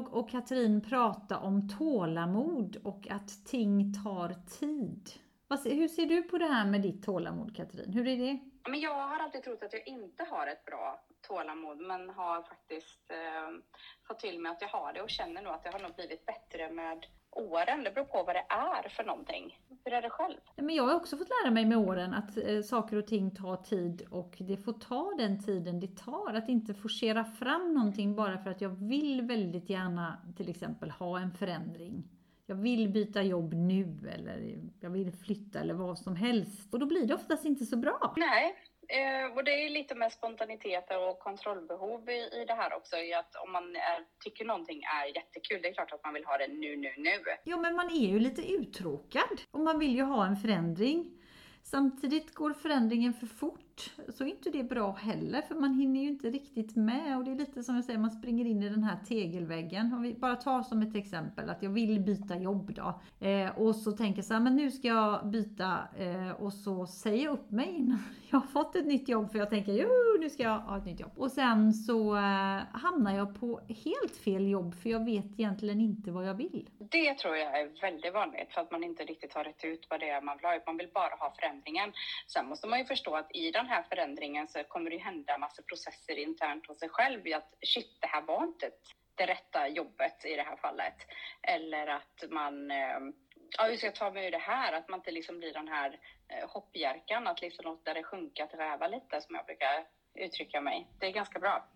jag och Katrin prata om tålamod och att ting tar tid. Hur ser du på det här med ditt tålamod Katrin? Hur är det? Men jag har alltid trott att jag inte har ett bra tålamod men har faktiskt eh, fått till mig att jag har det och känner nog att det har nog blivit bättre med åren. Det beror på vad det är för någonting. Hur är det själv? Men jag har också fått lära mig med åren att eh, saker och ting tar tid och det får ta den tiden det tar. Att inte forcera fram någonting bara för att jag vill väldigt gärna till exempel ha en förändring. Jag vill byta jobb nu eller jag vill flytta eller vad som helst. Och då blir det oftast inte så bra. Nej, Eh, och det är lite med spontanitet och kontrollbehov i, i det här också. I att om man är, tycker någonting är jättekul, det är klart att man vill ha det nu, nu, nu. Jo, men man är ju lite uttråkad och man vill ju ha en förändring. Samtidigt går förändringen för fort så är inte det bra heller för man hinner ju inte riktigt med och det är lite som jag säger, man springer in i den här tegelväggen. Om vi bara tar som ett exempel att jag vill byta jobb då eh, och så tänker jag så här, men nu ska jag byta eh, och så säger jag upp mig innan jag har fått ett nytt jobb för jag tänker jo, nu ska jag ha ett nytt jobb. Och sen så eh, hamnar jag på helt fel jobb för jag vet egentligen inte vad jag vill. Det tror jag är väldigt vanligt för att man inte riktigt har rätt ut vad det är man vill ha. Man vill bara ha förändringen. Sen måste man ju förstå att i den här förändringen så kommer det hända massa processer internt hos sig själv i att shit, det här var inte det rätta jobbet i det här fallet. Eller att man eh, ja, hur ska jag ta mig ur det här? Att man inte liksom blir den här eh, hoppjerkan, att liksom låta det sjunka till räva lite som jag brukar uttrycka mig. Det är ganska bra.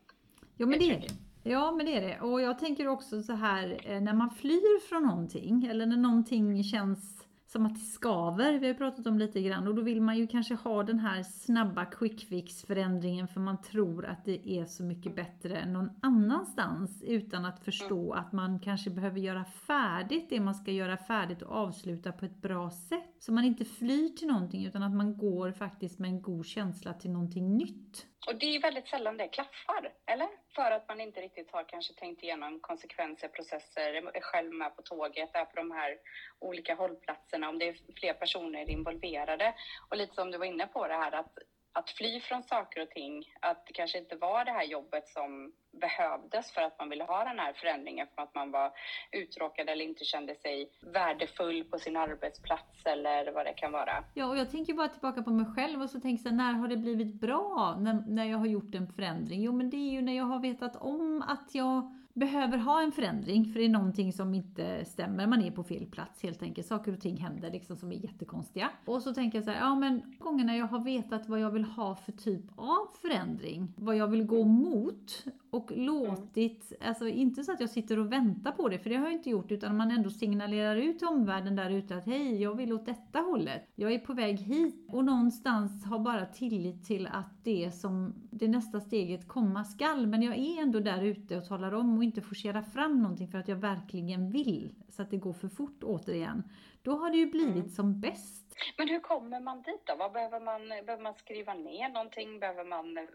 Jo, men det är det. Ja, men det är det. Och jag tänker också så här, eh, när man flyr från någonting, eller när någonting känns som att det skaver, vi har pratat om lite grann, och då vill man ju kanske ha den här snabba quick fix förändringen för man tror att det är så mycket bättre någon annanstans utan att förstå att man kanske behöver göra färdigt det man ska göra färdigt och avsluta på ett bra sätt. Så man inte flyr till någonting utan att man går faktiskt med en god känsla till någonting nytt. Och det är väldigt sällan det klaffar, eller? För att man inte riktigt har kanske tänkt igenom konsekvenser, processer, är själv med på tåget, är på de här olika hållplatserna, om det är fler personer involverade. Och lite som du var inne på det här att att fly från saker och ting, att det kanske inte var det här jobbet som behövdes för att man ville ha den här förändringen, för att man var uttråkad eller inte kände sig värdefull på sin arbetsplats eller vad det kan vara. Ja, och jag tänker bara tillbaka på mig själv och så tänker jag, när har det blivit bra när, när jag har gjort en förändring? Jo, men det är ju när jag har vetat om att jag behöver ha en förändring för det är någonting som inte stämmer. Man är på fel plats helt enkelt. Saker och ting händer liksom som är jättekonstiga. Och så tänker jag så här, ja men gångerna jag har vetat vad jag vill ha för typ av förändring, vad jag vill gå mot och låtit, mm. alltså inte så att jag sitter och väntar på det, för det har jag inte gjort, utan man ändå signalerar ut till omvärlden där ute att hej, jag vill åt detta hållet. Jag är på väg hit och någonstans har bara tillit till att det som det nästa steget komma skall, men jag är ändå där ute och talar om och inte forcera fram någonting för att jag verkligen vill, så att det går för fort återigen. Då har det ju blivit mm. som bäst. Men hur kommer man dit då? Vad behöver man, behöver man skriva ner någonting? Behöver man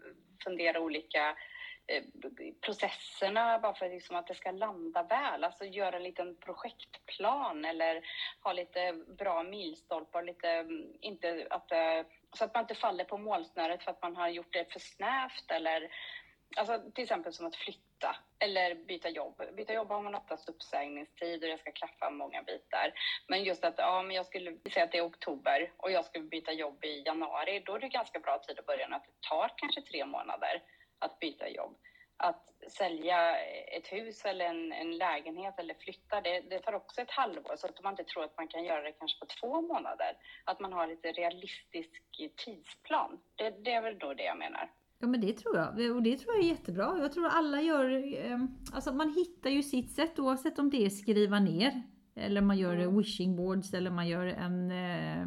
fundera olika Eh, Eh, processerna bara för liksom att det ska landa väl. Alltså göra en liten projektplan eller ha lite bra milstolpar, lite, mm, inte att, eh, så att man inte faller på målsnöret för att man har gjort det för snävt eller Alltså till exempel som att flytta eller byta jobb. Byta jobb har man oftast uppsägningstid och det ska klaffa många bitar. Men just att, ja men jag skulle säga att det är oktober och jag skulle byta jobb i januari, då är det ganska bra tid att börja att det tar kanske tre månader att byta jobb. Att sälja ett hus eller en, en lägenhet eller flytta, det, det, tar också ett halvår. Så att man inte tror att man kan göra det kanske på två månader. Att man har lite realistisk tidsplan. Det, det är väl då det jag menar. Ja men det tror jag. Och det tror jag är jättebra. Jag tror alla gör, eh, alltså man hittar ju sitt sätt oavsett om det är skriva ner. Eller man gör mm. wishing boards eller man gör en eh,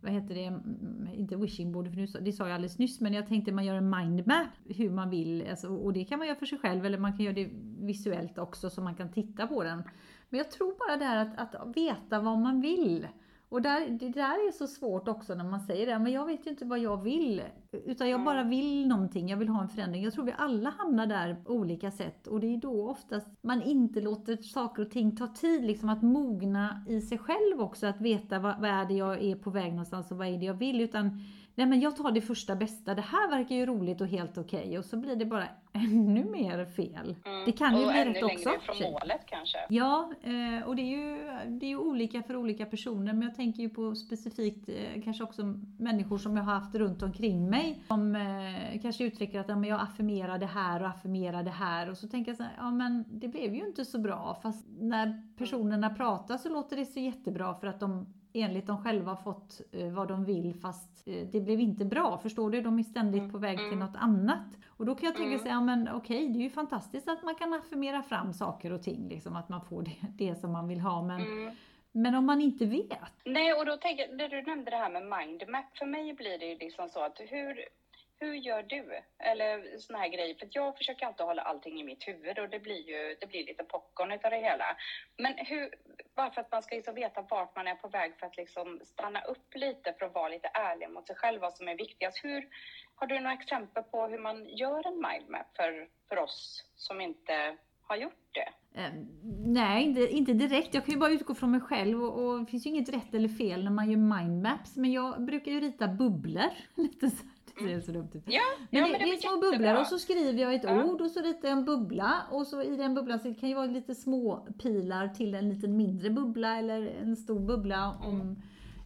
vad heter det, mm, inte wishing board, för det sa jag alldeles nyss, men jag tänkte man gör en mindmap hur man vill, alltså, och det kan man göra för sig själv eller man kan göra det visuellt också så man kan titta på den. Men jag tror bara det här att, att veta vad man vill. Och där, det där är så svårt också när man säger det, men jag vet ju inte vad jag vill. Utan jag bara vill någonting, jag vill ha en förändring. Jag tror vi alla hamnar där på olika sätt och det är då oftast man inte låter saker och ting ta tid, liksom att mogna i sig själv också, att veta vad, vad är det jag är på väg någonstans och vad är det jag vill. Utan nej men jag tar det första bästa, det här verkar ju roligt och helt okej okay. och så blir det bara ännu mer fel. Mm. Det kan ju och bli rätt också. Och ännu längre från målet kanske. Ja, eh, och det är, ju, det är ju olika för olika personer men jag tänker ju på specifikt eh, kanske också människor som jag har haft runt omkring mig som eh, kanske uttrycker att ja, men jag affirmerar det här och affirmerar det här och så tänker jag så här, ja men det blev ju inte så bra fast när personerna pratar så låter det så jättebra för att de enligt dem själva fått eh, vad de vill fast eh, det blev inte bra. Förstår du? De är ständigt mm, på väg till mm. något annat. Och då kan jag tänka mm. sig, ja men okej, det är ju fantastiskt att man kan affirmera fram saker och ting, liksom att man får det, det som man vill ha. Men, mm. men om man inte vet? Nej, och då tänker jag, när du nämnde det här med mindmap, för mig blir det ju liksom så att hur, hur gör du? Eller såna här grejer. För jag försöker alltid hålla allting i mitt huvud och det blir ju det blir lite popcorn utav det hela. Men hur, bara för att man ska liksom veta vart man är på väg för att liksom stanna upp lite för att vara lite ärlig mot sig själv, vad som är viktigast. Hur, har du några exempel på hur man gör en mindmap för, för oss som inte har gjort det? Eh, nej, inte, inte direkt. Jag kan ju bara utgå från mig själv och, och det finns ju inget rätt eller fel när man gör mindmaps. Men jag brukar ju rita bubblor. Lite så det ser så dumt ut. Ja, men ja, det, men det, det är små bubblor och så skriver jag ett ja. ord och så ritar jag en bubbla och så i den bubblan så det kan ju vara lite små pilar till en liten mindre bubbla eller en stor bubbla om mm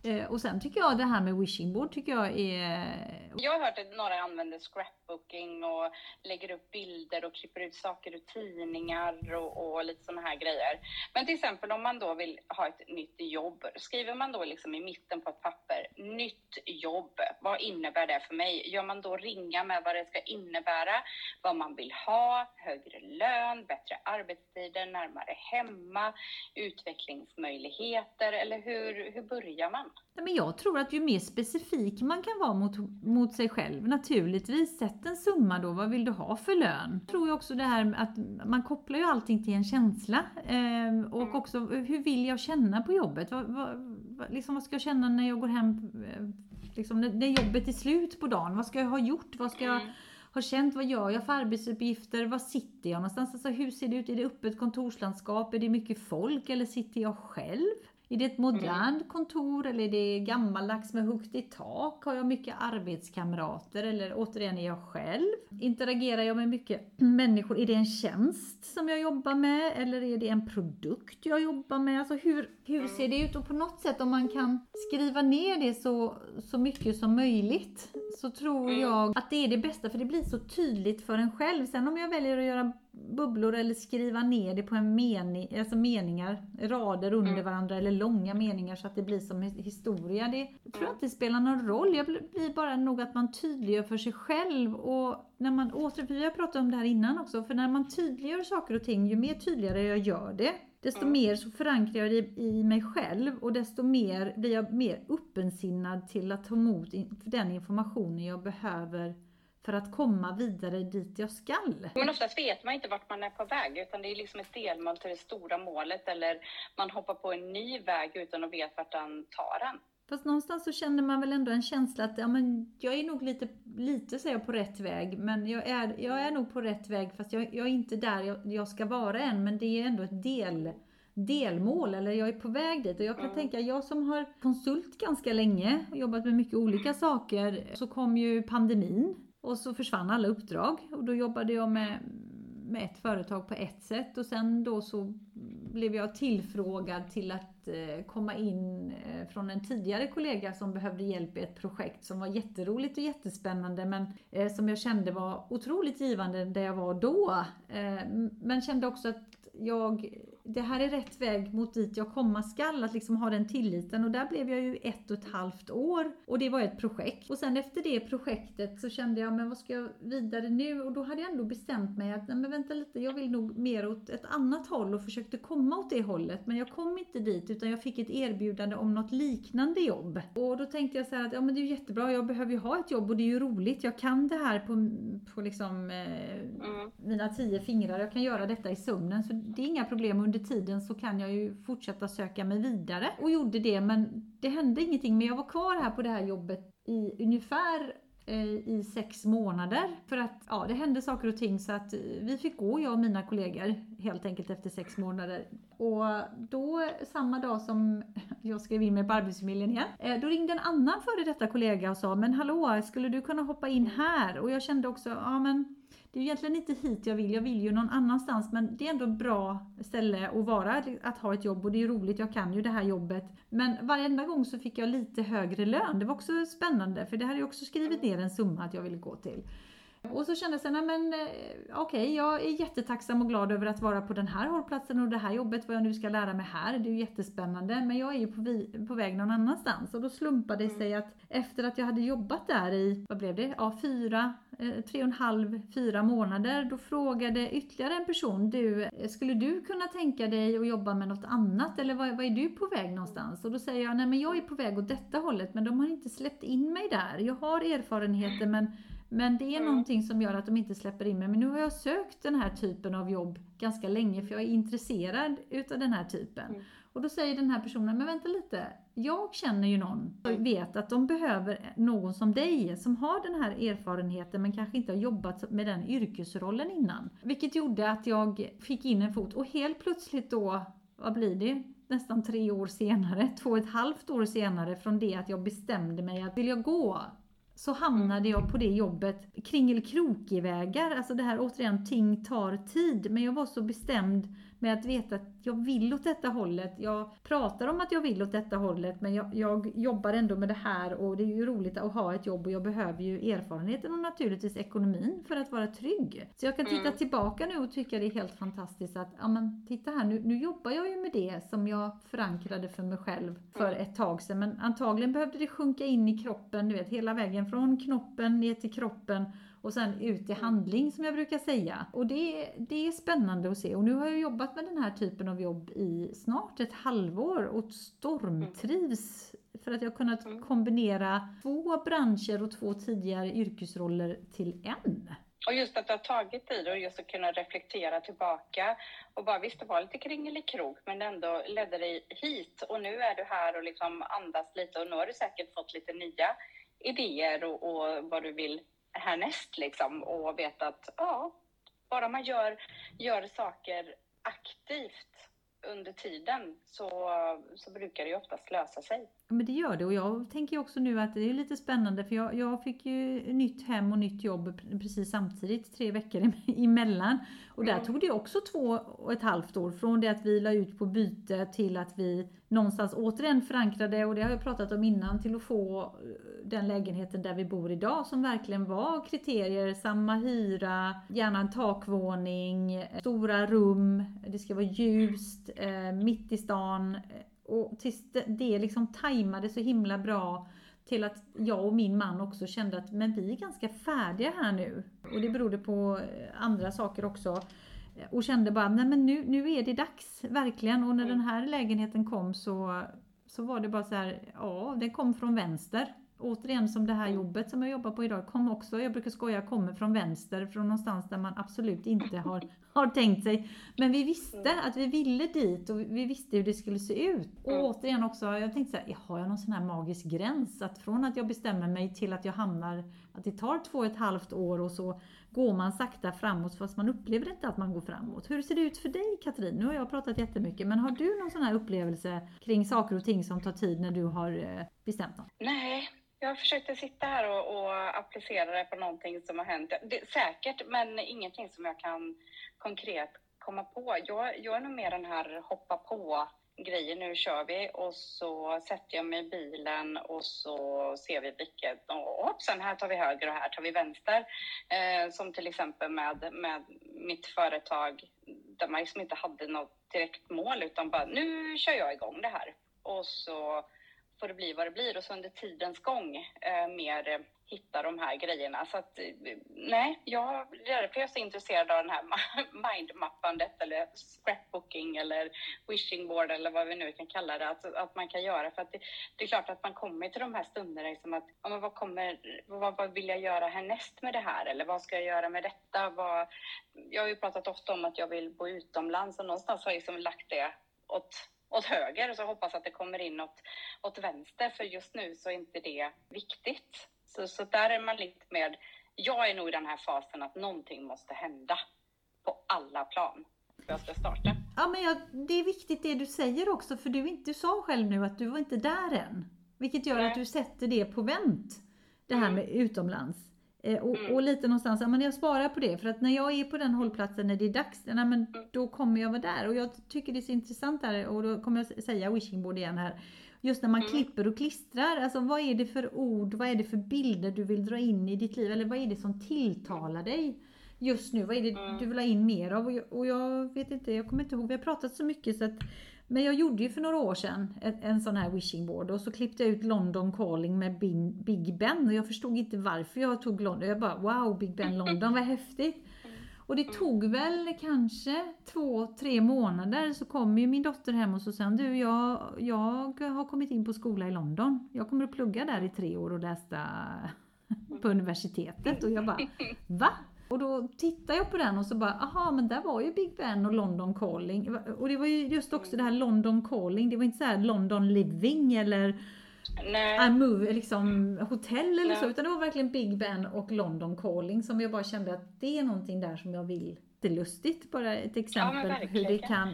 Eh, och sen tycker jag det här med wishing board tycker jag är... Jag har hört att några använder scrapbooking och lägger upp bilder och klipper ut saker ur tidningar och, och lite sådana här grejer. Men till exempel om man då vill ha ett nytt jobb, skriver man då liksom i mitten på ett papper, nytt jobb, vad innebär det för mig? Gör man då ringa med vad det ska innebära, vad man vill ha, högre lön, bättre arbetstider, närmare hemma, utvecklingsmöjligheter eller hur, hur börjar man? Men jag tror att ju mer specifik man kan vara mot, mot sig själv, naturligtvis, sätt en summa då, vad vill du ha för lön? Jag tror också det här att man kopplar ju allting till en känsla. Eh, och också, hur vill jag känna på jobbet? Vad, vad, liksom, vad ska jag känna när jag går hem, eh, liksom, när, när jobbet är slut på dagen? Vad ska jag ha gjort? Vad ska jag mm. ha känt? Vad gör jag för arbetsuppgifter? Var sitter jag någonstans? Alltså, hur ser det ut? Är det öppet kontorslandskap? Är det mycket folk? Eller sitter jag själv? Är det ett modernt mm. kontor eller är det gammaldags med högt i tak? Har jag mycket arbetskamrater eller återigen är jag själv? Interagerar jag med mycket människor? Är det en tjänst som jag jobbar med eller är det en produkt jag jobbar med? Alltså hur, hur ser det ut? Och på något sätt om man kan skriva ner det så, så mycket som möjligt så tror mm. jag att det är det bästa för det blir så tydligt för en själv. Sen om jag väljer att göra bubblor eller skriva ner det på en mening, alltså meningar, rader under mm. varandra eller långa meningar så att det blir som historia. Det tror jag inte spelar någon roll. Jag blir bara nog att man tydliggör för sig själv och när man åter, vi har pratat om det här innan också, för när man tydliggör saker och ting, ju mer tydligare jag gör det, desto mm. mer så förankrar jag det i mig själv och desto mer blir jag mer öppensinnad till att ta emot den informationen jag behöver för att komma vidare dit jag skall. Men oftast vet man inte vart man är på väg utan det är liksom ett delmål till det stora målet eller man hoppar på en ny väg utan att veta vart den tar en. Fast någonstans så känner man väl ändå en känsla att ja, men jag är nog lite, lite säger jag, på rätt väg. Men jag är, jag är nog på rätt väg fast jag, jag är inte där jag, jag, ska vara än. Men det är ändå ett del, delmål eller jag är på väg dit. Och jag kan mm. tänka, jag som har konsult ganska länge och jobbat med mycket olika saker. Så kom ju pandemin och så försvann alla uppdrag och då jobbade jag med, med ett företag på ett sätt och sen då så blev jag tillfrågad till att eh, komma in eh, från en tidigare kollega som behövde hjälp i ett projekt som var jätteroligt och jättespännande men eh, som jag kände var otroligt givande där jag var då. Men kände också att jag det här är rätt väg mot dit jag komma skall, att liksom ha den tilliten. Och där blev jag ju ett och ett halvt år och det var ett projekt. Och sen efter det projektet så kände jag, men vad ska jag vidare nu? Och då hade jag ändå bestämt mig att, nej men vänta lite, jag vill nog mer åt ett annat håll och försökte komma åt det hållet. Men jag kom inte dit utan jag fick ett erbjudande om något liknande jobb. Och då tänkte jag så att, ja men det är ju jättebra, jag behöver ju ha ett jobb och det är ju roligt. Jag kan det här på, på liksom eh, mm. mina tio fingrar, jag kan göra detta i sömnen. Så det är inga problem under tiden så kan jag ju fortsätta söka mig vidare. Och gjorde det men det hände ingenting. Men jag var kvar här på det här jobbet i ungefär eh, i sex månader. För att ja, det hände saker och ting så att eh, vi fick gå, jag och mina kollegor, helt enkelt efter sex månader. Och då, samma dag som jag skrev in mig på Arbetsförmedlingen igen, eh, då ringde en annan före detta kollega och sa Men hallå, skulle du kunna hoppa in här? Och jag kände också, ja men det är egentligen inte hit jag vill, jag vill ju någon annanstans men det är ändå ett bra ställe att vara, att ha ett jobb och det är roligt, jag kan ju det här jobbet. Men varenda gång så fick jag lite högre lön, det var också spännande för det hade jag också skrivit ner en summa att jag ville gå till. Och så kände jag nej men eh, okej, okay, jag är jättetacksam och glad över att vara på den här hållplatsen och det här jobbet, vad jag nu ska lära mig här. Det är ju jättespännande, men jag är ju på, vi, på väg någon annanstans. Och då slumpade det sig mm. att efter att jag hade jobbat där i, vad blev det, ja fyra, eh, tre och en halv, fyra månader, då frågade ytterligare en person, du, skulle du kunna tänka dig att jobba med något annat eller vad, vad är du på väg någonstans? Och då säger jag, nej men jag är på väg åt detta hållet, men de har inte släppt in mig där. Jag har erfarenheter men men det är mm. någonting som gör att de inte släpper in mig. Men nu har jag sökt den här typen av jobb ganska länge för jag är intresserad utav den här typen. Mm. Och då säger den här personen, men vänta lite, jag känner ju någon och vet att de behöver någon som dig som har den här erfarenheten men kanske inte har jobbat med den yrkesrollen innan. Vilket gjorde att jag fick in en fot och helt plötsligt då, vad blir det? Nästan tre år senare, två och ett halvt år senare från det att jag bestämde mig att vill jag gå så hamnade jag på det jobbet kringelkrokig-vägar. Alltså det här återigen, ting tar tid. Men jag var så bestämd med att veta att jag vill åt detta hållet. Jag pratar om att jag vill åt detta hållet men jag, jag, jobbar ändå med det här och det är ju roligt att ha ett jobb och jag behöver ju erfarenheten och naturligtvis ekonomin för att vara trygg. Så jag kan titta mm. tillbaka nu och tycka det är helt fantastiskt att, ja men titta här nu, nu jobbar jag ju med det som jag förankrade för mig själv för mm. ett tag sedan men antagligen behövde det sjunka in i kroppen, du vet hela vägen från knoppen ner till kroppen och sen ut i handling som jag brukar säga. Och det, det är spännande att se. Och nu har jag jobbat med den här typen av jobb i snart ett halvår och stormtrivs för att jag har kunnat mm. kombinera två branscher och två tidigare yrkesroller till en. Och just att det har tagit tid och just att kunna reflektera tillbaka och bara visst, det var lite kringelikrok, men ändå ledde dig hit och nu är du här och liksom andas lite och nu har du säkert fått lite nya idéer och, och vad du vill härnäst liksom och veta att ja, bara man gör, gör saker aktivt under tiden så, så brukar det ju oftast lösa sig. Men det gör det och jag tänker också nu att det är lite spännande för jag, jag fick ju nytt hem och nytt jobb precis samtidigt, tre veckor emellan. Och där mm. tog det också två och ett halvt år från det att vi la ut på byte till att vi någonstans återigen förankrade, och det har jag pratat om innan, till att få eh, den lägenheten där vi bor idag som verkligen var kriterier, samma hyra, gärna en takvåning, stora rum, det ska vara ljust, eh, mitt i stan. Och tills det, det liksom tajmade så himla bra till att jag och min man också kände att men vi är ganska färdiga här nu. Och det berodde på eh, andra saker också. Och kände bara, nej men nu, nu är det dags, verkligen. Och när den här lägenheten kom så, så var det bara så här, ja, den kom från vänster. Återigen som det här jobbet som jag jobbar på idag kom också, jag brukar skoja, kommer från vänster, från någonstans där man absolut inte har, har tänkt sig. Men vi visste att vi ville dit och vi visste hur det skulle se ut. Och återigen också, jag tänkte så här, har jag någon sån här magisk gräns? Att från att jag bestämmer mig till att jag hamnar, att det tar två och ett halvt år och så går man sakta framåt fast man upplever inte att man går framåt. Hur ser det ut för dig Katrin? Nu har jag pratat jättemycket men har du någon sån här upplevelse kring saker och ting som tar tid när du har eh, bestämt något? Nej, jag försökte sitta här och, och applicera det på någonting som har hänt. Det, säkert, men ingenting som jag kan konkret komma på. Jag, jag är nog mer den här hoppa på grejer, nu kör vi. Och så sätter jag mig i bilen och så ser vi vilket. Och hoppsan, här tar vi höger och här tar vi vänster. Eh, som till exempel med, med mitt företag där man liksom inte hade något direkt mål utan bara nu kör jag igång det här. Och så får det bli vad det blir och så under tidens gång eh, mer eh, hitta de här grejerna. Så att, eh, nej, jag, är därför jag är så intresserad av den här mindmappandet eller scrapbooking eller wishing board eller vad vi nu kan kalla det, att, att man kan göra. För att det, det är klart att man kommer till de här stunderna liksom att, ja, men vad, kommer, vad, vad vill jag göra härnäst med det här? Eller vad ska jag göra med detta? Vad, jag har ju pratat ofta om att jag vill bo utomlands och någonstans har jag liksom lagt det åt åt höger och så hoppas att det kommer in åt, åt vänster för just nu så är inte det viktigt. Så, så där är man lite mer, jag är nog i den här fasen att någonting måste hända på alla plan för jag ska starta. Ja, men jag, det är viktigt det du säger också, för du, inte, du sa själv nu att du var inte där än. Vilket gör Nej. att du sätter det på vänt, det här Mm. med utomlands. Eh, och, Mm. och lite någonstans, ja men jag sparar på det, för att när jag är på den hållplatsen när det är dags, nej, men Mm. då kommer jag vara där. Och jag tycker det är så intressant där, och då kommer jag säga wishing board igen här. Just när man Mm. klipper och klistrar, alltså vad är det för ord, vad är det för bilder du vill dra in i ditt liv, eller vad är det som tilltalar dig just nu? Vad är det Mm. du vill ha in mer av? Och jag, och jag vet inte, jag kommer inte ihåg, vi har pratat så mycket så att men jag gjorde ju för några år sedan en, en sån här wishing board och så klippte jag ut London calling med Big Ben och jag förstod inte varför jag tog London. Jag bara wow, Big Ben London, vad häftigt! Och det tog väl kanske två, tre månader så kom ju min dotter hem och så sa hon, du jag, jag har kommit in på skola i London. Jag kommer att plugga där i tre år och läsa på universitetet. Och jag bara, va? Och då tittade jag på den och så bara, aha men där var ju Big Ben och London calling. Och det var ju just också det här London calling, det var inte så här London living eller Nej. Move, liksom hotell eller Nej. så, utan det var verkligen Big Ben och London calling som jag bara kände att det är någonting där som jag vill. Det är lustigt, bara ett exempel hur det kan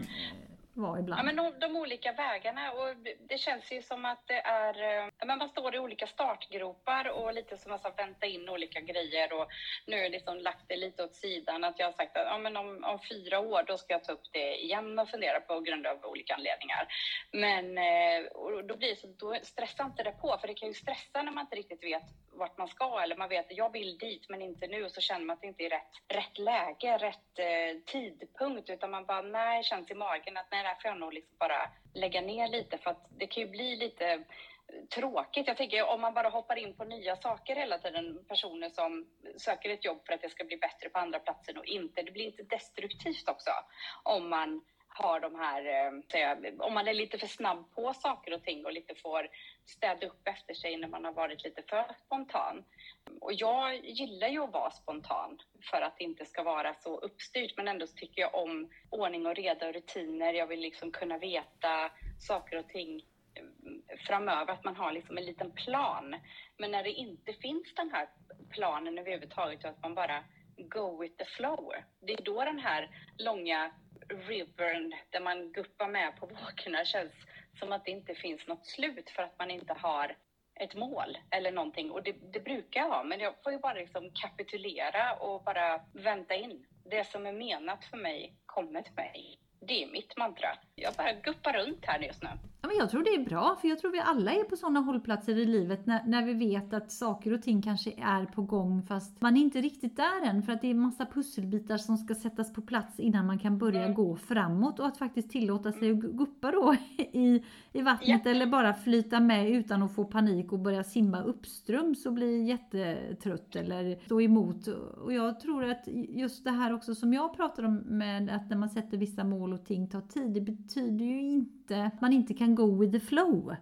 vara Ja, ibland. men de, de olika vägarna och det känns ju som att det är, eh, ja, men man står i olika startgropar och lite som att vänta in olika grejer och nu har jag liksom lagt det lite åt sidan att jag har sagt att ja, men om, om fyra år då ska jag ta upp det igen och fundera på grund av olika anledningar. Men eh, och då blir det så, då stressar inte det på för det kan ju stressa när man inte riktigt vet vart man ska eller man vet att jag vill dit men inte nu och så känner man att det inte är rätt, rätt läge, rätt eh, tidpunkt utan man bara nej, känns i magen att nej, det här får jag nog liksom bara lägga ner lite för att det kan ju bli lite eh, tråkigt. Jag tänker om man bara hoppar in på nya saker hela tiden, personer som söker ett jobb för att det ska bli bättre på andra platsen och inte, det blir inte destruktivt också om man har de här, eh, om man är lite för snabb på saker och ting och lite får städa upp efter sig när man har varit lite för spontan. Och jag gillar ju att vara spontan för att det inte ska vara så uppstyrt men ändå så tycker jag om ordning och reda och rutiner. Jag vill liksom kunna veta saker och ting eh, framöver, att man har liksom en liten plan. Men när det inte finns den här planen överhuvudtaget och att man bara go with the flow. Det är då den här långa rivern där man guppar med på vågorna känns som att det inte finns något slut för att man inte har ett mål eller någonting. Och det, det brukar jag ha, men jag får ju bara liksom kapitulera och bara vänta in. Det som är menat för mig kommer till mig. Det är mitt mantra. Jag bara guppar runt här just nu. Ja, men jag tror det är bra, för jag tror vi alla är på sådana hållplatser i livet när, när vi vet att saker och ting kanske är på gång fast man är inte riktigt där än för att det är massa pusselbitar som ska sättas på plats innan man kan börja Mm. gå framåt och att faktiskt tillåta sig att gu- guppa då i, i vattnet Ja. eller bara flyta med utan att få panik och börja simma uppströms och bli jättetrött eller stå emot. Och jag tror att just det här också som jag pratar om med att när man sätter vissa mål och ting tar tid, det betyder ju inte att man inte kan go with the flow.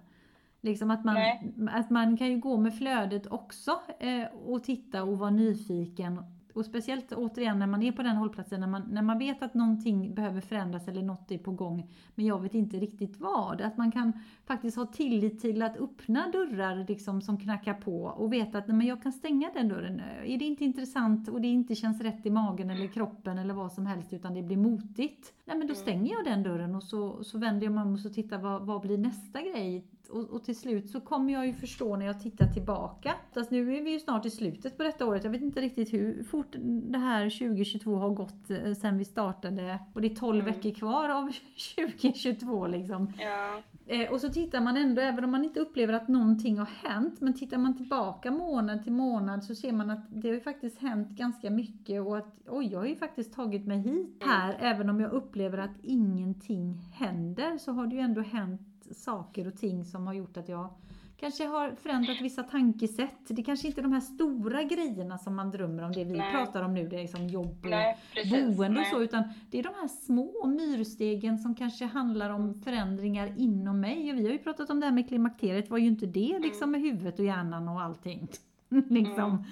Liksom att man, Nej. att man kan ju gå med flödet också eh, och titta och vara nyfiken. Och speciellt återigen när man är på den hållplatsen, när man, när man vet att någonting behöver förändras eller något är på gång, men jag vet inte riktigt vad. Att man kan faktiskt ha tillit till att öppna dörrar liksom, som knackar på och veta att nej, men jag kan stänga den dörren. Är det inte intressant och det inte känns rätt i magen eller kroppen eller vad som helst utan det blir motigt, nej men då Mm. stänger jag den dörren och så, så vänder jag mig om och så tittar vad, vad blir nästa grej och, och till slut så kommer jag ju förstå när jag tittar tillbaka. Fast nu är vi ju snart i slutet på detta året. Jag vet inte riktigt hur fort det här 2022 har gått eh, sen vi startade. Och det är 12 Mm. veckor kvar av 2022 liksom. Ja, Eh, och så tittar man ändå, även om man inte upplever att någonting har hänt, men tittar man tillbaka månad till månad så ser man att det har ju faktiskt hänt ganska mycket och att oj, jag har ju faktiskt tagit mig hit här, även om jag upplever att ingenting händer så har det ju ändå hänt saker och ting som har gjort att jag kanske har förändrat vissa tankesätt. Det kanske inte är de här stora grejerna som man drömmer om, det vi Nej. pratar om nu, det är liksom jobb och nej boende och så, utan det är de här små myrstegen som kanske handlar om förändringar inom mig. Och vi har ju pratat om det här med klimakteriet, var ju inte det liksom med huvudet och hjärnan och allting? liksom. Mm.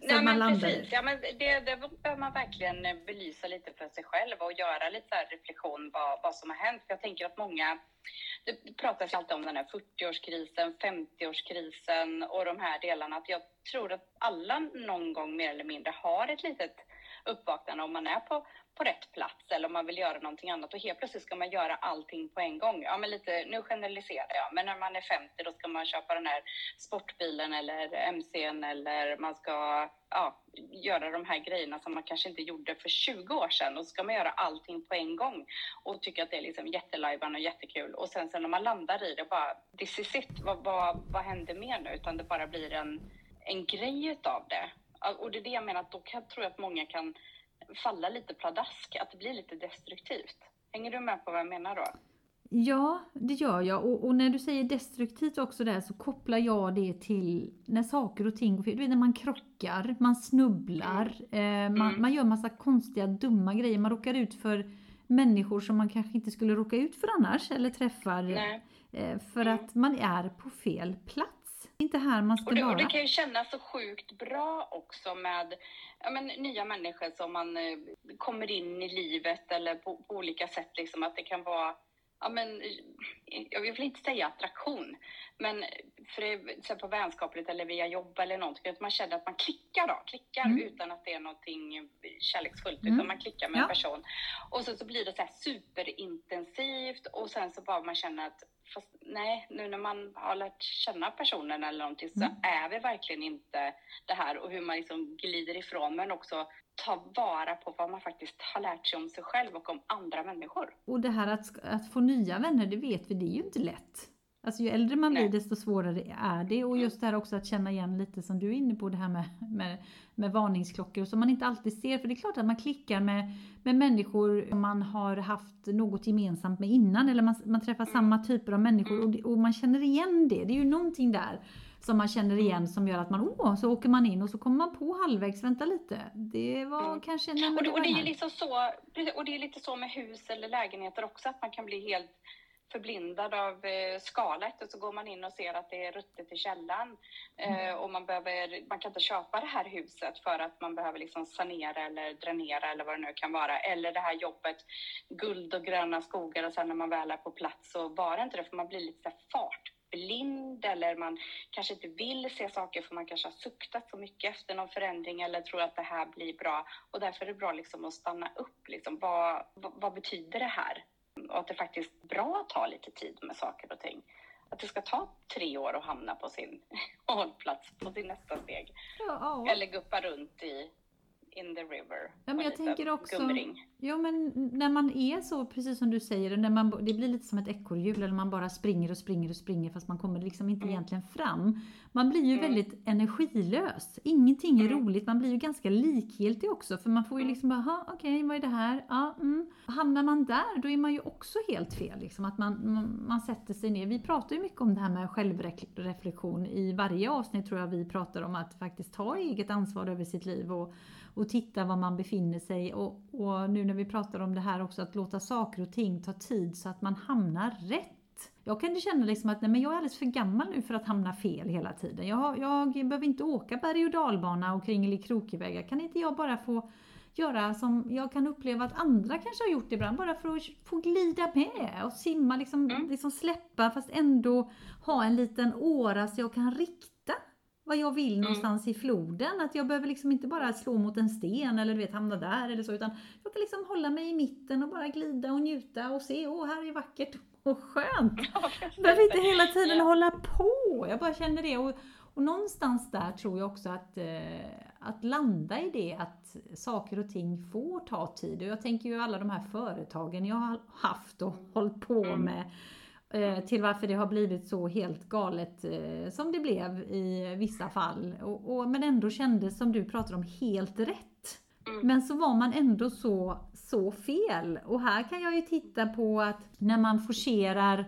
Nej, men precis. Ja, men det, det behöver man verkligen belysa lite för sig själv och göra lite så reflektion vad, vad som har hänt. För jag tänker att många, det pratas alltid om den här 40-årskrisen, 50-årskrisen och de här delarna. Att jag tror att alla någon gång mer eller mindre har ett litet uppvaknande om man är på, på rätt plats eller om man vill göra någonting annat och helt plötsligt ska man göra allting på en gång. Ja, men lite, nu generaliserar jag, men när man är 50 då ska man köpa den här sportbilen eller MC'n eller man ska ja, göra de här grejerna som man kanske inte gjorde för 20 år sedan och så ska man göra allting på en gång och tycka att det är liksom jättelajban och jättekul och sen, sen när man landar i det bara this is it, vad, vad, vad händer mer nu? Utan det bara blir en, en grej utav det. Och det är det jag menar, att då kan, tror jag att många kan falla lite pladask, att det blir lite destruktivt. Hänger du med på vad jag menar då? Ja, det gör jag. Och, och, när du säger destruktivt också där så kopplar jag det till när saker och ting, du vet när man krockar, man snubblar, mm. eh, man, mm. man gör massa konstiga, dumma grejer. Man råkar ut för människor som man kanske inte skulle råka ut för annars eller träffar. Eh, för mm. att man är på fel plats inte här man ska och det, vara. Och det kan ju kännas så sjukt bra också med ja, men, nya människor som man eh, kommer in i livet eller på, på, olika sätt. Liksom, att det kan vara, ja, men, jag vill inte säga attraktion, men för det, så på vänskapligt eller via jobb eller någonting, att man känner att man klickar då, klickar mm. utan att det är någonting kärleksfullt, mm. utan man klickar med ja. en person. Och så, så blir det så superintensivt och sen så bara man känner att fast nej, nu när man har lärt känna personen eller någonting så mm. är vi verkligen inte det här och hur man liksom glider ifrån men också ta vara på vad man faktiskt har lärt sig om sig själv och om andra människor. Och det här att, att få nya vänner, det vet vi, det är ju inte lätt. Alltså ju äldre man blir desto svårare är det. Och mm. just det här också att känna igen lite som du är inne på det här med, med, med varningsklockor som man inte alltid ser. För det är klart att man klickar med, med människor man har haft något gemensamt med innan. Eller man, man träffar mm. samma typer av människor och, och, man känner igen det. Det är ju någonting där som man känner igen som gör att man, åh, så åker man in och så kommer man på halvvägs, vänta lite, det var mm. kanske... Nej, och, det, och det är liksom så, och det är lite så med hus eller lägenheter också, att man kan bli helt förblindad av eh, skalet och så går man in och ser att det är ruttet i källaren mm. eh, och man, behöver, man kan inte köpa det här huset för att man behöver liksom sanera eller dränera eller vad det nu kan vara. Eller det här jobbet, guld och gröna skogar och sen när man väl är på plats så var det inte det för man blir lite fartblind eller man kanske inte vill se saker för man kanske har suktat så mycket efter någon förändring eller tror att det här blir bra och därför är det bra liksom att stanna upp. Liksom, vad, vad, vad betyder det här? och att det faktiskt är bra att ta lite tid med saker och ting. Att det ska ta tre år att hamna på sin hållplats, på sin nästa steg. Ja, ja. Eller guppa runt i in the river. Ja, men jag tänker också, gumring. ja men när man är så, precis som du säger, när man, det blir lite som ett ekorrhjul, eller man bara springer och springer och springer fast man kommer liksom inte mm. egentligen fram. Man blir ju mm. väldigt energilös. Ingenting är mm. roligt, man blir ju ganska likgiltig också, för man får ju mm. liksom bara, okej, okay, vad är det här? Ja, mm. Hamnar man där, då är man ju också helt fel, liksom, att man, man, man sätter sig ner. Vi pratar ju mycket om det här med självreflektion. I varje avsnitt tror jag vi pratar om att faktiskt ta eget ansvar över sitt liv och och titta var man befinner sig. Och, och nu när vi pratar om det här också, att låta saker och ting ta tid så att man hamnar rätt. Jag kan ju känna liksom att nej, men jag är alldeles för gammal nu för att hamna fel hela tiden. Jag, jag behöver inte åka berg och dalbana och kringelikrokigvägar. Kan inte jag bara få göra som jag kan uppleva att andra kanske har gjort ibland, bara för att få glida med och simma, liksom, mm. liksom släppa fast ändå ha en liten åra så jag kan rikta vad jag vill mm. någonstans i floden. Att jag behöver liksom inte bara slå mot en sten eller du vet hamna där eller så utan jag kan liksom hålla mig i mitten och bara glida och njuta och se, åh här är vackert och skönt. Jag behöver inte hela tiden hålla på. Jag bara känner det. Och, och någonstans där tror jag också att, eh, att landa i det att saker och ting får ta tid. Och jag tänker ju alla de här företagen jag har haft och hållit på mm. med till varför det har blivit så helt galet eh, som det blev i vissa fall. Och, och, men ändå kändes, som du pratar om, helt rätt. Mm. Men så var man ändå så, så fel. Och här kan jag ju titta på att när man forcerar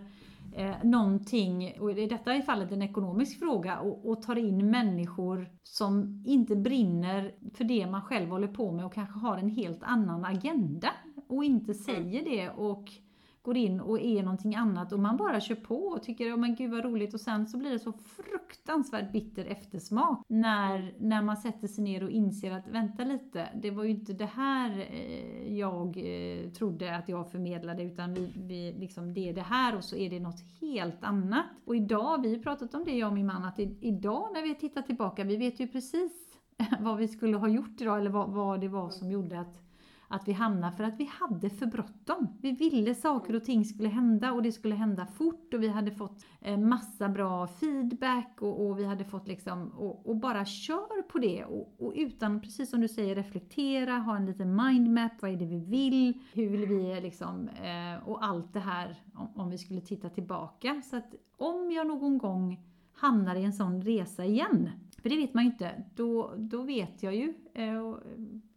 eh, någonting, och i detta är fallet en ekonomisk fråga, och, och tar in människor som inte brinner för det man själv håller på med och kanske har en helt annan agenda och inte säger mm. det och går in och är någonting annat och man bara kör på och tycker oh, men gud vad roligt och sen så blir det så fruktansvärt bitter eftersmak när, när man sätter sig ner och inser att vänta lite, det var ju inte det här eh, jag eh, trodde att jag förmedlade utan vi, vi, liksom, det är det här och så är det något helt annat. Och idag, vi har pratat om det jag och min man, att idag när vi tittar tillbaka, vi vet ju precis vad vi skulle ha gjort idag eller vad, vad det var som gjorde att att vi hamnade för att vi hade för bråttom. Vi ville saker och ting skulle hända och det skulle hända fort och vi hade fått eh, massa bra feedback och, och vi hade fått liksom, och, och bara kör på det och, och, utan, precis som du säger, reflektera, ha en liten mindmap, vad är det vi vill, hur vill vi eh, liksom, eh, och allt det här om, om vi skulle titta tillbaka. Så att om jag någon gång hamnar i en sån resa igen, för det vet man ju inte, då, då vet jag ju eh,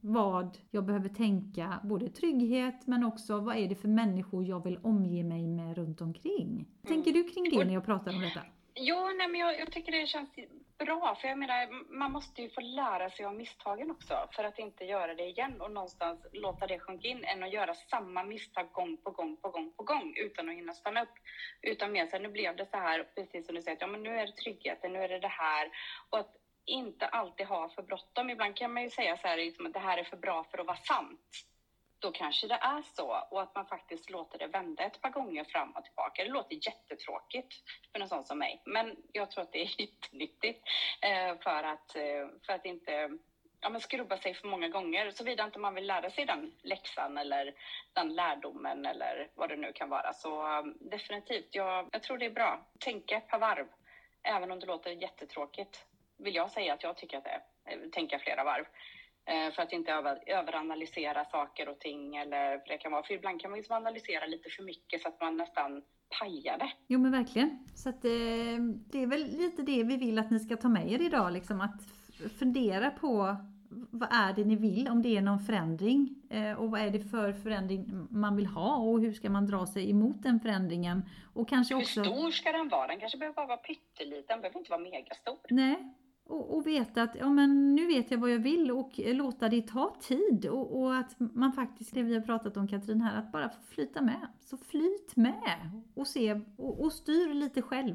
vad jag behöver tänka, både trygghet men också vad är det för människor jag vill omge mig med runt omkring. Mm. Tänker du kring det när jag pratar om detta? Jo, nej, men jag, jag, tycker det känns bra, för jag menar, man måste ju få lära sig av misstagen också för att inte göra det igen och någonstans låta det sjunka in än att göra samma misstag gång på gång på gång på gång utan att hinna stanna upp. Utan mer så här, nu blev det så här, precis som du säger, ja, men nu är det tryggheten, nu är det det här och att inte alltid ha för bråttom. Ibland kan man ju säga så här, liksom, att det här är för bra för att vara sant. Då kanske det är så och att man faktiskt låter det vända ett par gånger fram och tillbaka. Det låter jättetråkigt för en sån som mig, men jag tror att det är jättenyttigt eh, för att, eh, för att inte ja, men skrubba sig för många gånger, såvida inte man vill lära sig den läxan eller den lärdomen eller vad det nu kan vara. Så eh, definitivt, jag, jag tror det är bra. Tänka ett par varv, även om det låter jättetråkigt vill jag säga att jag tycker att det är, eh, tänka flera varv. Eh, för att inte över, överanalysera saker och ting eller för det kan vara, för ibland kan man liksom analysera lite för mycket så att man nästan pajar det. Jo men verkligen. Så att, eh, det är väl lite det vi vill att ni ska ta med er idag, liksom att fundera på vad är det ni vill, om det är någon förändring och vad är det för förändring man vill ha och hur ska man dra sig emot den förändringen. Och kanske också... Hur stor ska den vara? Den kanske behöver bara vara pytteliten, den behöver inte vara megastor. Nej, och, och, veta att ja, men nu vet jag vad jag vill och låta det ta tid och, och, att man faktiskt, det vi har pratat om Katrin här, att bara få flyta med. Så flyt med och se och, och styr lite själv.